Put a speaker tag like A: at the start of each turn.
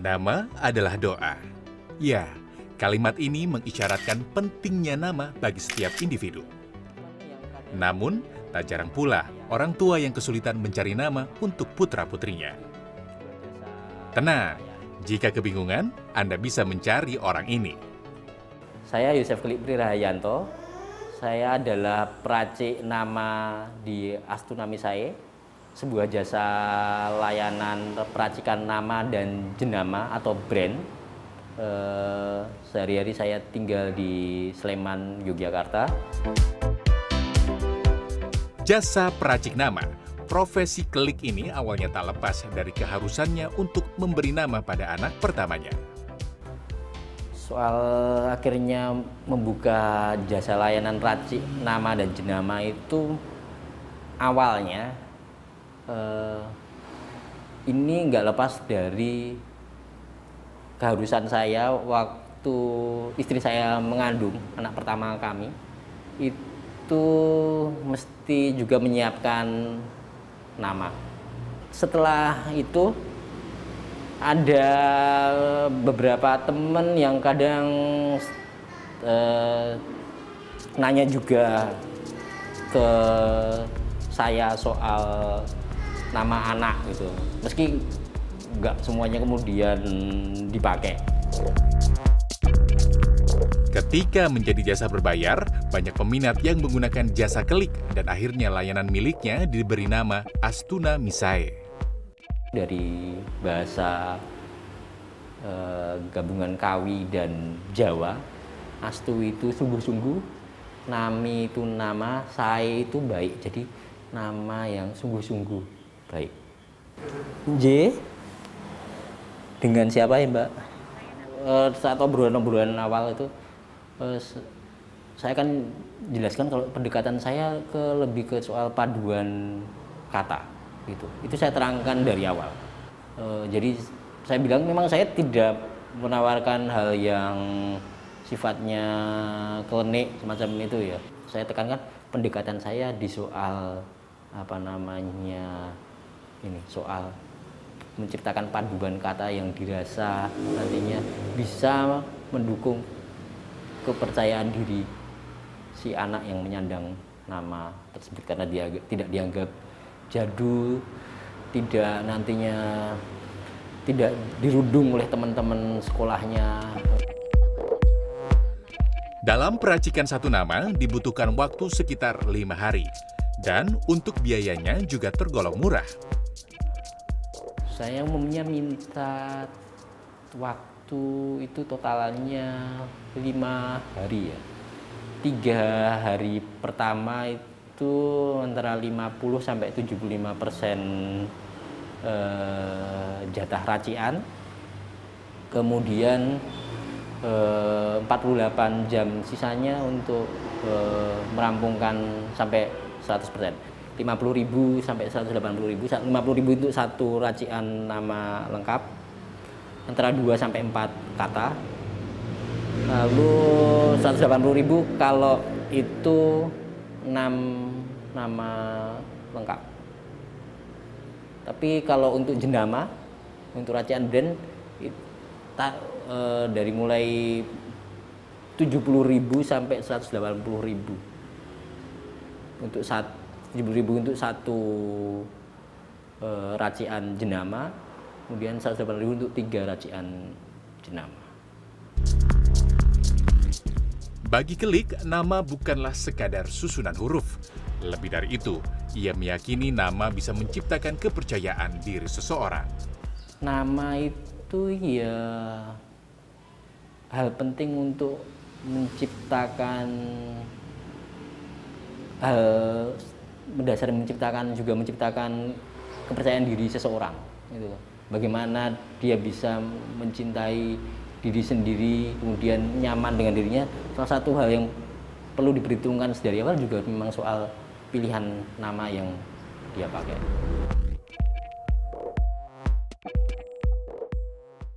A: Nama adalah doa. Ya, kalimat ini mengisyaratkan pentingnya nama bagi setiap individu. Namun, tak jarang pula orang tua yang kesulitan mencari nama untuk putra-putrinya. Tenang, jika kebingungan, Anda bisa mencari orang ini.
B: Saya Yosef Klik Prirayanto. Saya adalah peracik nama di Astuna Misae, sebuah jasa layanan peracikan nama dan jenama atau brand. Eh, sehari-hari saya tinggal di Sleman, Yogyakarta.
A: Jasa peracik nama. Profesi klik ini awalnya tak lepas dari keharusannya untuk memberi nama pada anak pertamanya.
B: Soal akhirnya membuka jasa layanan racik nama dan jenama itu awalnya eh, ini nggak lepas dari keharusan saya waktu istri saya mengandung anak pertama kami itu mesti juga menyiapkan nama. Setelah itu ada beberapa temen yang kadang eh, nanya juga ke saya soal nama anak gitu. Meski nggak semuanya kemudian dipakai.
A: Ketika menjadi jasa berbayar, banyak peminat yang menggunakan jasa klik dan akhirnya layanan miliknya diberi nama Astuna Misae.
B: dari bahasa eh, gabungan Kawi dan Jawa Astu itu sungguh-sungguh Nami itu nama Sae itu baik. Jadi nama yang sungguh-sungguh baik. J dengan siapa ya mbak? Eh, saat obrolan-obrolan awal itu se- saya kan jelaskan kalau pendekatan saya ke lebih ke soal paduan kata gitu. Itu saya terangkan dari awal. Eh, jadi saya bilang memang saya tidak menawarkan hal yang sifatnya klinik semacam itu ya. Saya tekankan pendekatan saya di soal apa namanya ini soal menciptakan paduan kata yang dirasa nantinya bisa mendukung kepercayaan diri si anak yang menyandang nama tersebut karena dia tidak dianggap jadul, tidak nantinya tidak dirudung oleh teman-teman sekolahnya.
A: Dalam peracikan satu nama dibutuhkan waktu sekitar lima hari. Dan untuk biayanya juga tergolong murah.
B: Saya umumnya minta waktu itu totalannya lima hari ya. Tiga hari pertama itu antara 50 sampai 75 persen eh, jatah racian. Kemudian eh, 48 jam sisanya untuk eh, merampungkan sampai 100 persen. 50.000 sampai 180.000. 50.000 itu satu racian nama lengkap antara 2 sampai 4 kata. Lalu 180.000 kalau itu 6 nama lengkap. Tapi kalau untuk jenama, untuk racian brand it- ta- eh, dari mulai 70.000 sampai 180.000 untuk satu 70.000 untuk satu eh, racian jenama, kemudian 180.000 untuk tiga racian jenama.
A: Bagi Kelik, nama bukanlah sekadar susunan huruf. Lebih dari itu, ia meyakini nama bisa menciptakan kepercayaan diri seseorang.
B: Nama itu ya hal penting untuk menciptakan hal mendasari menciptakan juga menciptakan kepercayaan diri seseorang gitu. Bagaimana dia bisa mencintai diri sendiri kemudian nyaman dengan dirinya salah satu hal yang perlu diperhitungkan dari awal juga memang soal pilihan nama yang dia pakai.